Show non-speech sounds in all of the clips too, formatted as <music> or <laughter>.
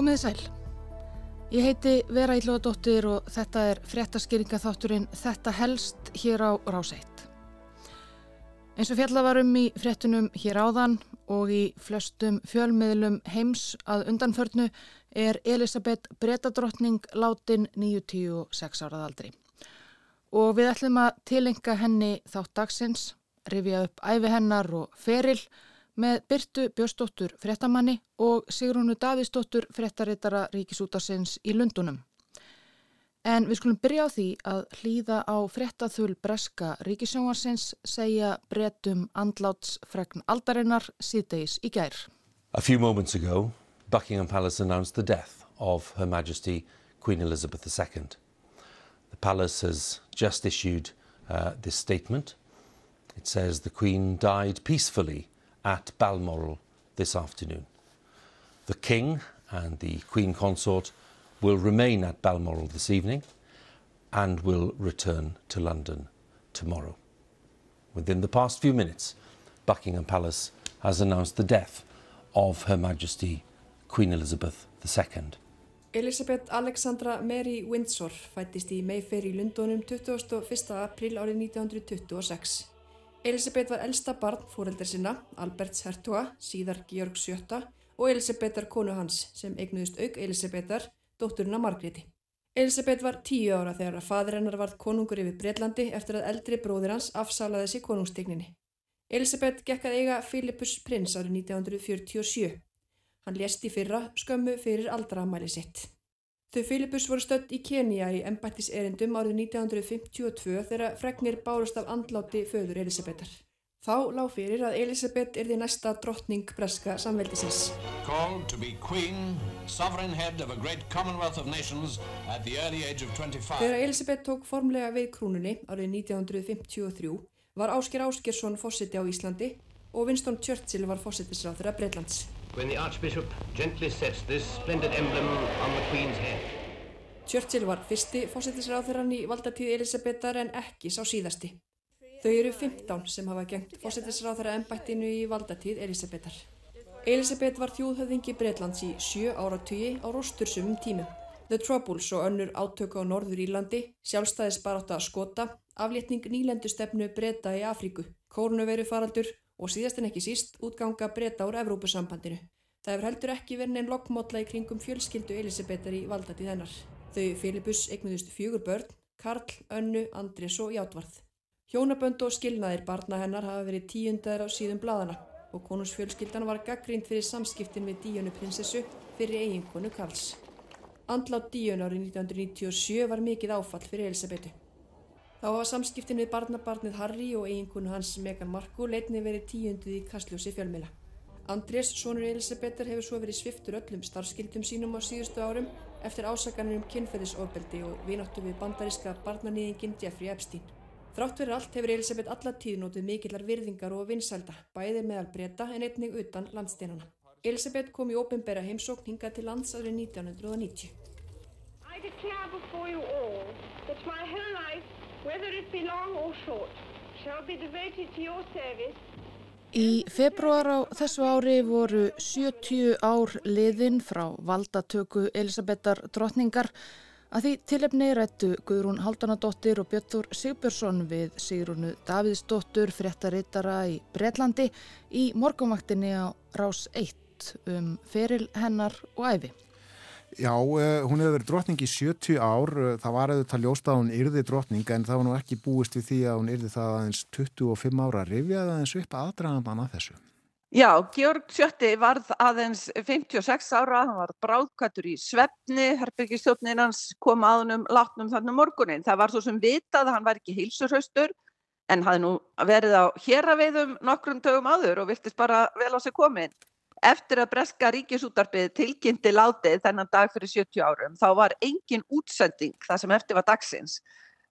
Komið þið sæl. Ég heiti Vera Ílóðadóttir og þetta er fréttaskýringaþátturinn Þetta helst hér á Ráseitt. Eins og fjalla varum í fréttunum hér áðan og í flestum fjölmiðlum heims að undanförnu er Elisabeth Bretadrottning látin 96 árað aldri. Og við ætlum að tilenga henni þátt dagsins, rifja upp æfi hennar og feril með Byrtu Björnsdóttur frettamanni og Sigrúnu Davísdóttur frettarittara Ríkisútarsins í Lundunum. En við skulum byrja á því að hlýða á frettaþul breska Ríkisjónarsins segja brettum andlátsfregn aldarinnar síðdeis í gær. A few moments ago, Buckingham Palace announced the death of Her Majesty Queen Elizabeth II. The palace has just issued uh, this statement. It says the Queen died peacefully at Balmoral this afternoon. The King and the Queen Consort will remain at Balmoral this evening and will return to London tomorrow. Within the past few minutes, Buckingham Palace has announced the death of Her Majesty Queen Elizabeth II. Elisabeth Alexandra Mary Windsor fættist í Mayfair í Lundunum 21. april árið 1926. Elisabeth var elsta barn fóreldar sinna, Alberts hertuga, síðar Georg VII og Elisabethar konu hans sem eignuðist auk Elisabethar, dótturina Margréti. Elisabeth var tíu ára þegar að fadur hennar varð konungur yfir Breitlandi eftir að eldri bróðir hans afsalaði sig konungstegninni. Elisabeth gekk að eiga Philippus prins árið 1947. Hann lést í fyrra skömmu fyrir aldramæli sitt. Þau Filipus voru stödd í Kenya í embættis erindum árið 1952 þegar fregnir bárust af andláti föður Elisabetar. Þá lág fyrir að Elisabeth er því næsta drottning breska samveldisins. Called to be queen, sovereign head of a great commonwealth of nations at the early age of 25. Þegar Elisabeth tók formlega við krúnunni árið 1953 var Ásker Áskersson fósiti á Íslandi og Winston Churchill var fósitisráður af Breitlands when the Archbishop gently sets this splendid emblem on the Queen's head. Churchill var fyrsti fósittisráðurann í valdatíð Elisabetar en ekki sá síðasti. Þau eru 15 sem hafa gengt fósittisráðara ennbættinu í valdatíð Elisabetar. Elisabeth var þjóðhöfðingi Breitlands í sjö áratugi á róstursumum tímum. The Troubles og önnur átöku á Norður Írlandi, sjálfstæðisbaráta að skota, aflétning nýlendustefnu breyta í Afríku, kórnuveru faraldur og síðast en ekki síst útganga breyta úr Evrópusambandinu. Það hefur heldur ekki verið neinn lokkmótla í kringum fjölskyldu Elisabetar í valdatið hennar. Þau Filipus eignuðust fjögur börn, Karl, Önnu, Andrés og Játvarð. Hjónabönd og skilnaðir barna hennar hafa verið tíundar á síðum bladana og konungsfjölskyldan var gaggrínt fyrir samskiptin við Díunu prinsessu fyrir eiginkonu Karls. Andlátt Díun árið 1997 var mikið áfall fyrir Elisabetu. Þá hafa samskiptin við barnabarnið Harry og eiginkonu hans Meghan Markle leitni verið tíunduð í kastljósi fjölmila. Andrés, sonur Elisabetar, hefur svo verið sviftur öllum starfskildum sínum á síðustu árum eftir ásaganir um kynferðisofbeldi og vináttu við bandaríska barnanýðingin Jeffrey Epstein. Þrátt verið allt hefur Elisabeth alla tíð nótið mikillar virðingar og vinsælda, bæðið meðal breyta en einnig utan landsteinana. Elisabeth kom í ópenbæra heimsókn hinga til lands árið 1990. Whether it be long or short, shall be devoted to your service. Í februar á þessu ári voru 70 ár liðin frá valdatöku Elisabetar drotningar að því tilefni rættu Guðrún Haldanadóttir og Björnþór Sigbjörnsson við Sigrunu Davidsdóttur fréttarittara í Breitlandi í morgunvaktinni á Rás 1 um feril hennar og æfi. Já, uh, hún hefur verið drottning í 70 ár, uh, það var auðvitað ljóst að hún yrði drottning en það var nú ekki búist við því að hún yrði það aðeins 25 ára, rifjaði aðeins upp aðdragandan að þessu. Já, Georg Sjötti varð aðeins 56 ára, hann var bráðkvættur í svefni, herrbyggjastjóknin hans kom aðunum látnum þarna morgunin. Það var svo sem vitað að hann var ekki hilsurhaustur en hafði nú verið á héraveiðum nokkrum tögum áður og viltist bara vel á sig komin eftir að breska ríkisútarpið tilkynnti látið þennan dag fyrir 70 árum þá var engin útsending það sem eftir var dagsins.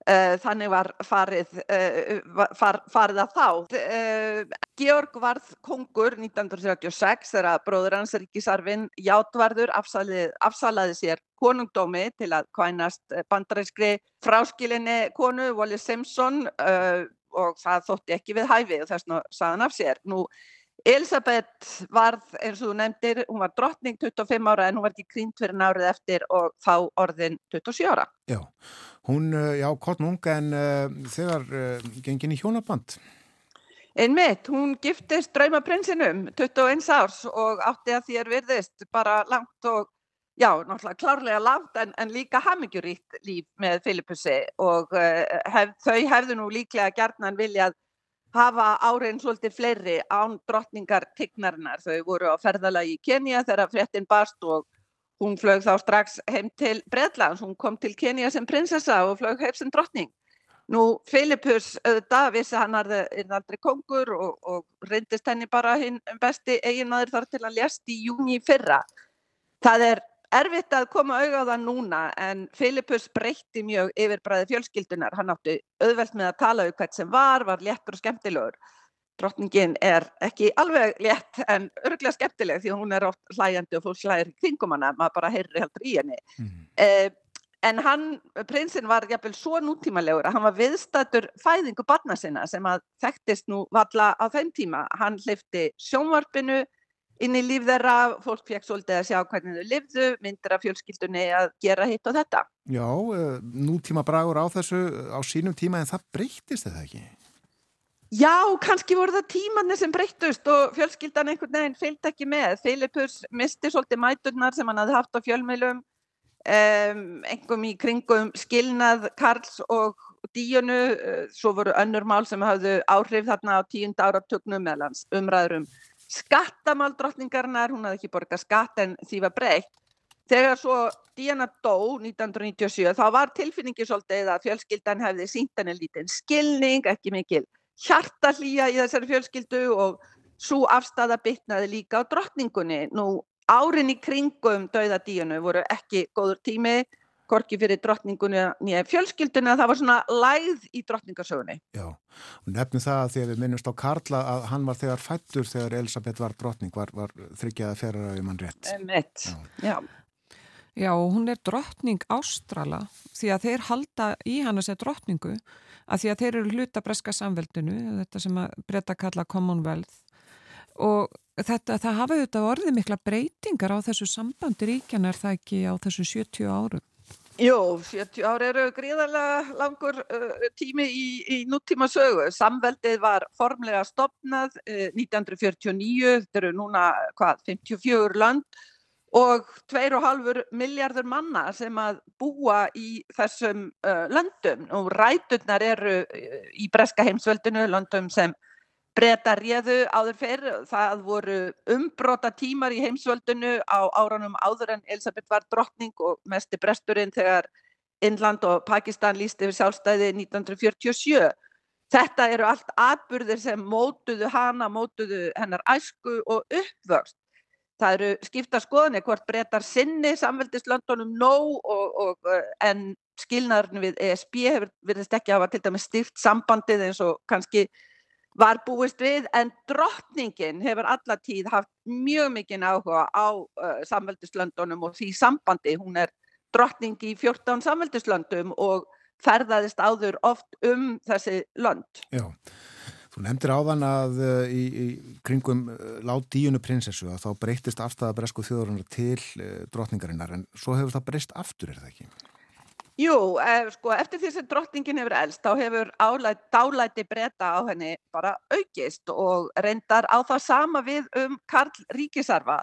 Uh, þannig var farið, uh, far, farið að þá. Uh, Georg varð kongur 1936 þegar bróður hans ríkisarfin Játvarður afsalaði, afsalaði sér konungdómi til að kvænast bandaræskri fráskilinni konu Wallis Simpson og það þótti ekki við hæfi og þess vegna saðan af sér. Nú Elisabeth varð eins og þú nefndir, hún var drottning 25 ára en hún var ekki krynd fyrir nárið eftir og þá orðin 27 ára. Já, hún, eh, já, kottnung en uh, þegar uh, gengin í hjónaband. Einmitt, hún giftist draumaprinsinum 21 árs og átti að þér virðist bara langt og já, náttúrulega klárlega langt en, en líka hamingjuríkt líf með Filipussi og uh, hef, þau hefðu nú líklega gerðnan viljað hafa árein svolítið fleiri án drottningar tignarinnar. Þau voru á ferðalagi í Kenya þegar fréttin barst og hún flög þá strax heim til Breitlands. Hún kom til Kenya sem prinsessa og flög heim sem drottning. Nú, Filipus auðvitað vissi hann er aldrei kongur og, og reyndist henni bara hinn besti eiginmaður þar til að lést í júni fyrra. Það er erfitt að koma auðvitað á það núna en Filipus breytti mjög yfirbræði fjölskyldunar. Hann átti auðvelt með að tala um hvert sem var, var léttur og skemmtilegur. Drottningin er ekki alveg létt en örglega skemmtileg því hún er oft hlæjandi og fólk hlæðir kringum hana, maður bara heyrir heldur í henni. Mm. Eh, en hann, prinsinn var jafnvel svo nútímalegur að hann var viðstættur fæðingu barna sinna sem að þekktist nú valla á þeim tíma. Hann hlifti sjónvarpinu, inn í líf þeirra, fólk fekk svolítið að sjá hvernig þau livðu, myndir af fjölskyldunni að gera hitt og þetta. Já, eh, nútíma bragur á þessu á sínum tíma en það breytist þetta ekki? Já, kannski voru það tímanni sem breytust og fjölskyldan einhvern veginn fylgd ekki með. Filipus misti svolítið mæturnar sem hann hafði haft á fjölmeilum, um, einhverjum í kringum skilnað Karls og Díunu, uh, svo voru önnur mál sem hafðu áhrif þarna á tíund áratögnum meðlans umræðurum skattamál drottningarnar, hún hafði ekki borgað skatt en því var breytt. Þegar svo Diana dó 1997 þá var tilfinningi svolítið að fjölskyldan hefði sínt henni lítinn skilning, ekki mikil hjartalýja í þessari fjölskyldu og svo afstæða bytnaði líka á drottningunni. Nú árin í kringum dauða Dianu voru ekki góður tími korki fyrir drottningunni nýja fjölskyldunni að það var svona læð í drottningarsögunni. Já, og nefnum það að því að við minnumst á Karla að hann var þegar fættur þegar Elisabeth var drottning, var, var þryggjaða ferra ef mann rétt. Emitt, já. Já, og hún er drottning ástrala því að þeir halda í hann að segja drottningu að því að þeir eru hluta breska samveldinu, þetta sem að breyta kalla Commonwealth og þetta, það hafa auðvitað orðið mikla breytingar á þessu sambandi ríkjanar það ekki á þessu 70 árum. Jú, 70 ár eru gríðarlega langur uh, tími í, í núttíma sögu. Samveldið var formlega stopnað uh, 1949, þetta eru núna hvað, 54 land og 2,5 miljardur manna sem að búa í þessum uh, löndum og ræturnar eru uh, í breska heimsveldinu, löndum sem breyta réðu áður fyrr. Það voru umbrota tímar í heimsvöldinu á áranum áður en Elisabeth var drottning og mesti bresturinn þegar Innland og Pakistan líst yfir sjálfstæði 1947. Þetta eru allt atbyrðir sem mótuðu hana, mótuðu hennar æsku og uppvörst. Það eru skipta skoðinni hvort breytar sinni samveldislandunum nóg og, og, en skilnaðurinn við ESB hefur verið ekki að hafa til dæmis styrkt sambandið eins og kannski var búist við en drottningin hefur allatíð haft mjög mikinn áhuga á uh, samveldislöndunum og því sambandi. Hún er drottning í 14 samveldislöndum og ferðaðist áður oft um þessi lönd. Já, þú nefndir áðan að uh, í, í kringum uh, látt díunu prinsessu að þá breytist afstæða bresku þjóðurinnar til drottningarinnar en svo hefur það breyst aftur, er það ekki? Jú, eh, sko, eftir því sem drottningin hefur elst, þá hefur álæt, dálæti breyta á henni bara aukist og reyndar á það sama við um Karl Ríkisarfa.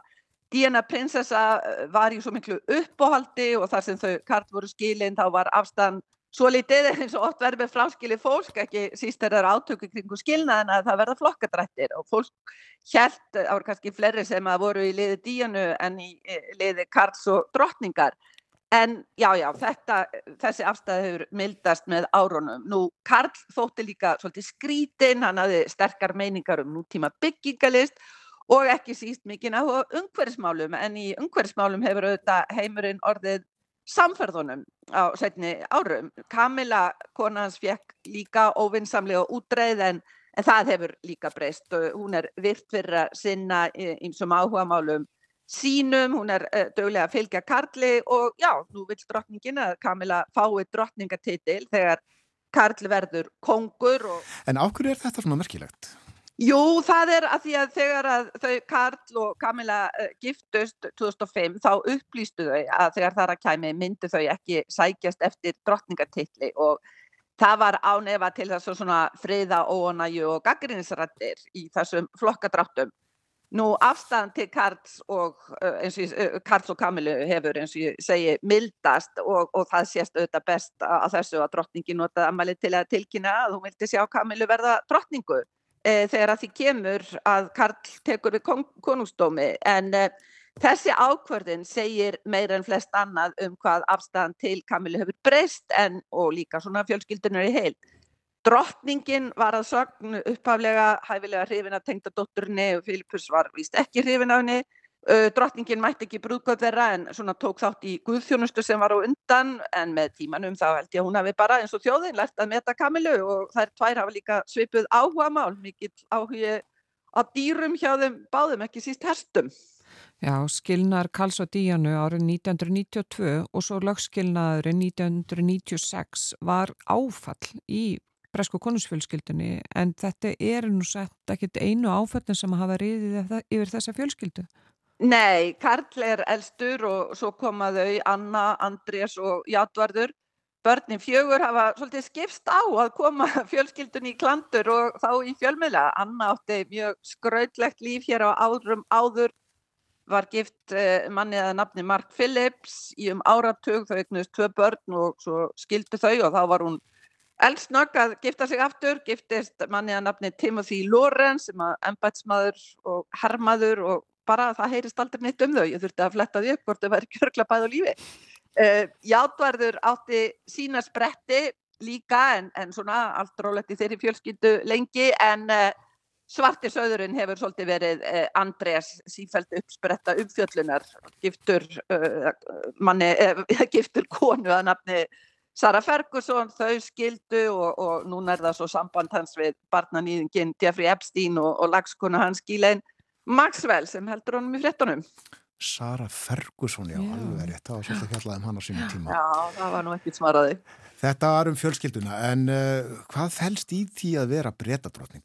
Díana prinsessa eh, var í svo miklu uppóhaldi og þar sem þau Karl voru skilinn þá var afstand svo litið <laughs> eins og oft verður með fráskili fólk, ekki síst er það átöku kringu skilnaðin að það verða flokkadrættir og fólk hjælt, það voru kannski fleiri sem að voru í liði Díanu en í eh, liði Karls og drottningar. En já, já, þetta, þessi afstæði hefur mildast með árunum. Nú, Karl þótti líka svolítið skrítinn, hann hafði sterkar meiningar um nútíma byggingalist og ekki síst mikinn á umhverfsmálum, en í umhverfsmálum hefur auðvitað heimurinn orðið samferðunum á setni árum. Kamila, konans, fekk líka óvinnsamlega útreið en, en það hefur líka breyst og hún er virt fyrir að sinna eins og áhuga málum sínum, hún er uh, dögulega að fylgja Karli og já, nú vil drottningin að Kamila fái drottningatitil þegar Karl verður kongur. Og... En áhverju er þetta svona merkilegt? Jú, það er að því að þegar að þau Karl og Camilla uh, giftust 2005 þá upplýstu þau að þegar það er að kæmi myndi þau ekki sækjast eftir drottningartilli og það var ánefa til þess að svona friða óanæju og gaggrinisrættir í þessum flokkadráttum. Nú afstæðan til Karls og, Karls og Kamilu hefur eins og ég segi mildast og, og það sést auðvitað best að þessu að drottningi notaði aðmæli til að tilkynna að hún vildi sjá Kamilu verða drottningu e, þegar að því kemur að Karl tekur við kon, konungsdómi en e, þessi ákvörðin segir meira en flest annað um hvað afstæðan til Kamilu hefur breyst en og líka svona fjölskyldunar í heil. Drottningin var að sögn upphaflega hæfilega hrifin að tengda dótturinni og Filippus var vist ekki hrifin af henni. Drottningin mætti ekki brúðgóð þeirra en svona tók þátt í guðþjónustu sem var á undan en með tímanum þá held ég að hún hafi bara eins og þjóðin lært að meta kamilu og þær tvær hafa líka svipuð áhuga mál, mikill áhugi á dýrum hjá þeim báðum, ekki síst herstum. Já, skilnaðar Karls og Díanu árið 1992 og svo lögskilnaðurinn 1996 var áfall í bresku konusfjölskyldunni en þetta er nú sett ekkit einu áföllin sem hafa riðið yfir þessa fjölskyldu. Nei, Karl er elstur og svo komaðu Anna, Andrés og Játvarður. Börnin fjögur hafa svolítið skipst á að koma <laughs> fjölskyldunni í klandur og þá í fjölmiðla. Anna átti mjög skrautlegt líf hér á árum áður, var gift eh, mannið að nafni Mark Phillips í um áratug, þau egnuðist tvö börn og svo skildu þau og þá var hún Elsnögg að gifta sig aftur, giftist manni að nafni Timothy Lawrence sem að ennbætsmaður og herrmaður og bara það heyrist aldrei neitt um þau, ég þurfti að fletta því upp hvort þau væri kjörgla bæð og lífi. Uh, Játvarður átti sína spretti líka en, en svona allt rólegt í þeirri fjölskyldu lengi en uh, svarti söðurinn hefur svolítið verið uh, Andrés sífælt uppspretta uppfjöllunar, giftur, manni, <laughs> giftur konu að nafni Sara Ferguson, þau skildu og, og núna er það svo samband hans við barnanýðingin Jeffrey Epstein og, og lagskona hans Ghislaine Maxwell sem heldur honum í frettunum. Sara Ferguson, já, já. alveg rétt, það var svolítið fjallað um hann á sínum tíma. Já, það var nú ekkit smaraði. Þetta var um fjölskylduna, en uh, hvað fælst í því að vera breytadrótning?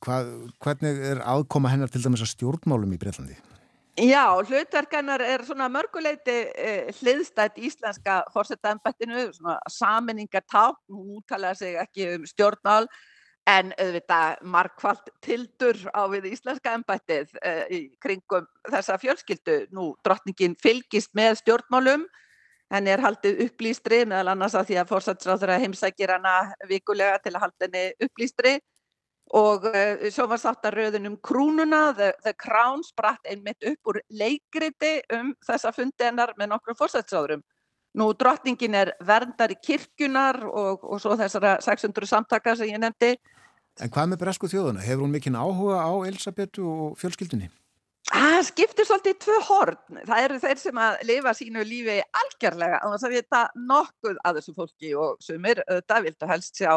Hvernig er aðkoma hennar til dæmis að stjórnmálum í Breitlandi? Já, hlutverkanar er svona mörguleiti eh, hliðstætt íslenska fórsettanbættinu, svona saminningartátt, hún úttalega sig ekki um stjórnál en auðvitað markvallt tildur á við íslenska ennbættið eh, í kringum þessa fjölskyldu. Nú, drottningin fylgist með stjórnmálum, henni er haldið upplýstri meðal annars að því að fórsettsráður að heimsækir hana vikulega til að halda henni upplýstri og uh, svo var satt að rauðin um krúnuna, The, the Crown spratt einmitt upp úr leikriti um þessa fundi hennar með nokkrum fórsætsáðurum. Nú drottningin er verndar í kirkjunar og, og svo þessara 600 samtaka sem ég nefndi. En hvað með bresku þjóðuna? Hefur hún mikinn áhuga á Elisabetu og fjölskyldunni? Það skiptir svolítið tvö horn. Það eru þeir sem að lifa sínu lífi algjörlega. Þannig að þetta nokkuð að þessu fólki og sumir auðvitað vildu helst sjá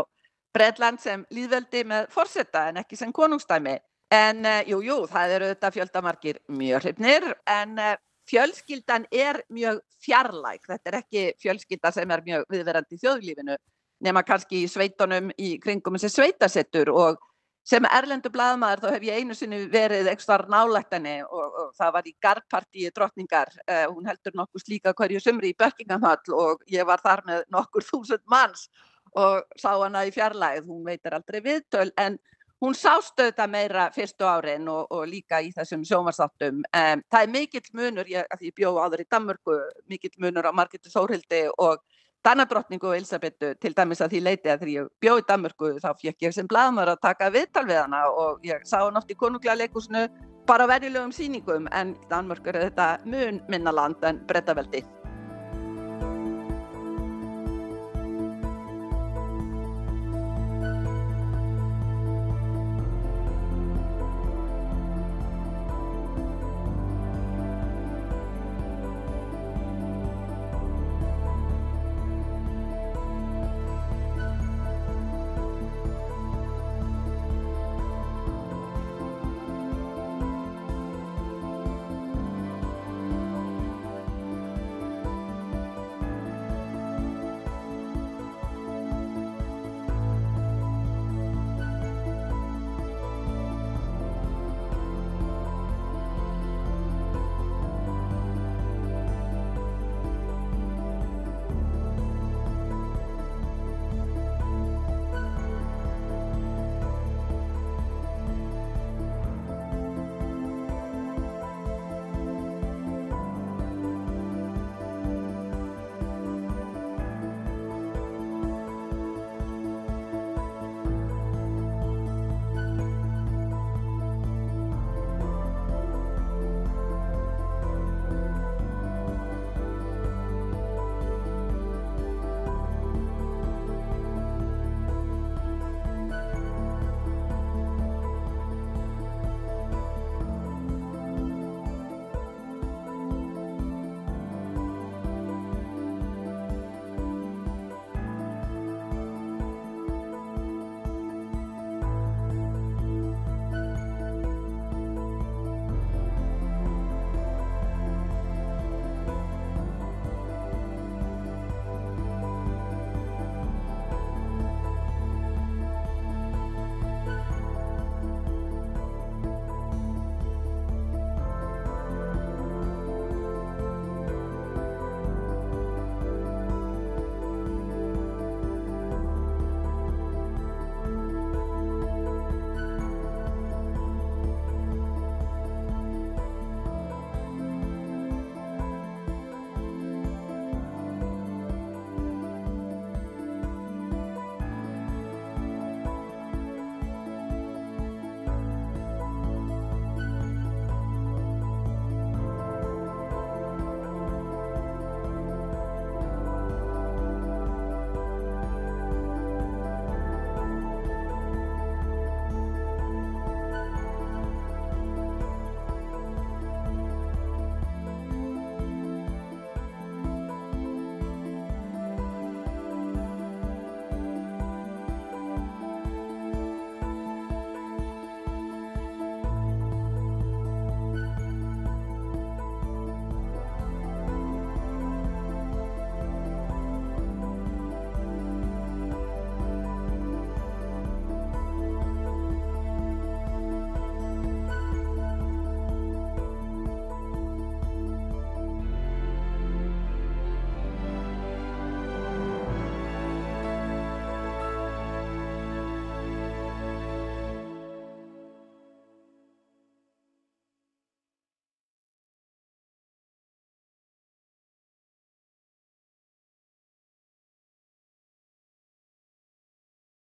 Breitland sem líðveldi með forsetta en ekki sem konungstæmi. En uh, jú, jú, það eru þetta fjöldamarkir mjög hrifnir en uh, fjölskyldan er mjög fjarlæg. Þetta er ekki fjölskylda sem er mjög viðverandi í þjóðlífinu nema kannski í sveitunum í kringum þessi sveitasettur og sem erlendu blaðmaður þá hef ég einu sinni verið ekstra nálægtani og, og það var í gardpartíi drottningar. Uh, hún heldur nokkuð slíka hverju sumri í Buckingham Hall og ég var þar með nokkur þúsund manns og sá hana í fjarlæð, hún veitir aldrei viðtöl en hún sást auðvitað meira fyrstu árin og, og líka í þessum sjómarsáttum. Um, það er mikill munur, ég, ég bjóð áður í Danmörku, mikill munur á Margretti Sórhildi og Danadrottningu og Elisabethu til dæmis að því leiti að þegar ég bjóð í Danmörku þá fekk ég sem blaðmar að taka viðtal við hana og ég sá hann oft í konunglega leikusinu bara verjulegum síningum en Danmörku er þetta mun minna land en brettaveldi.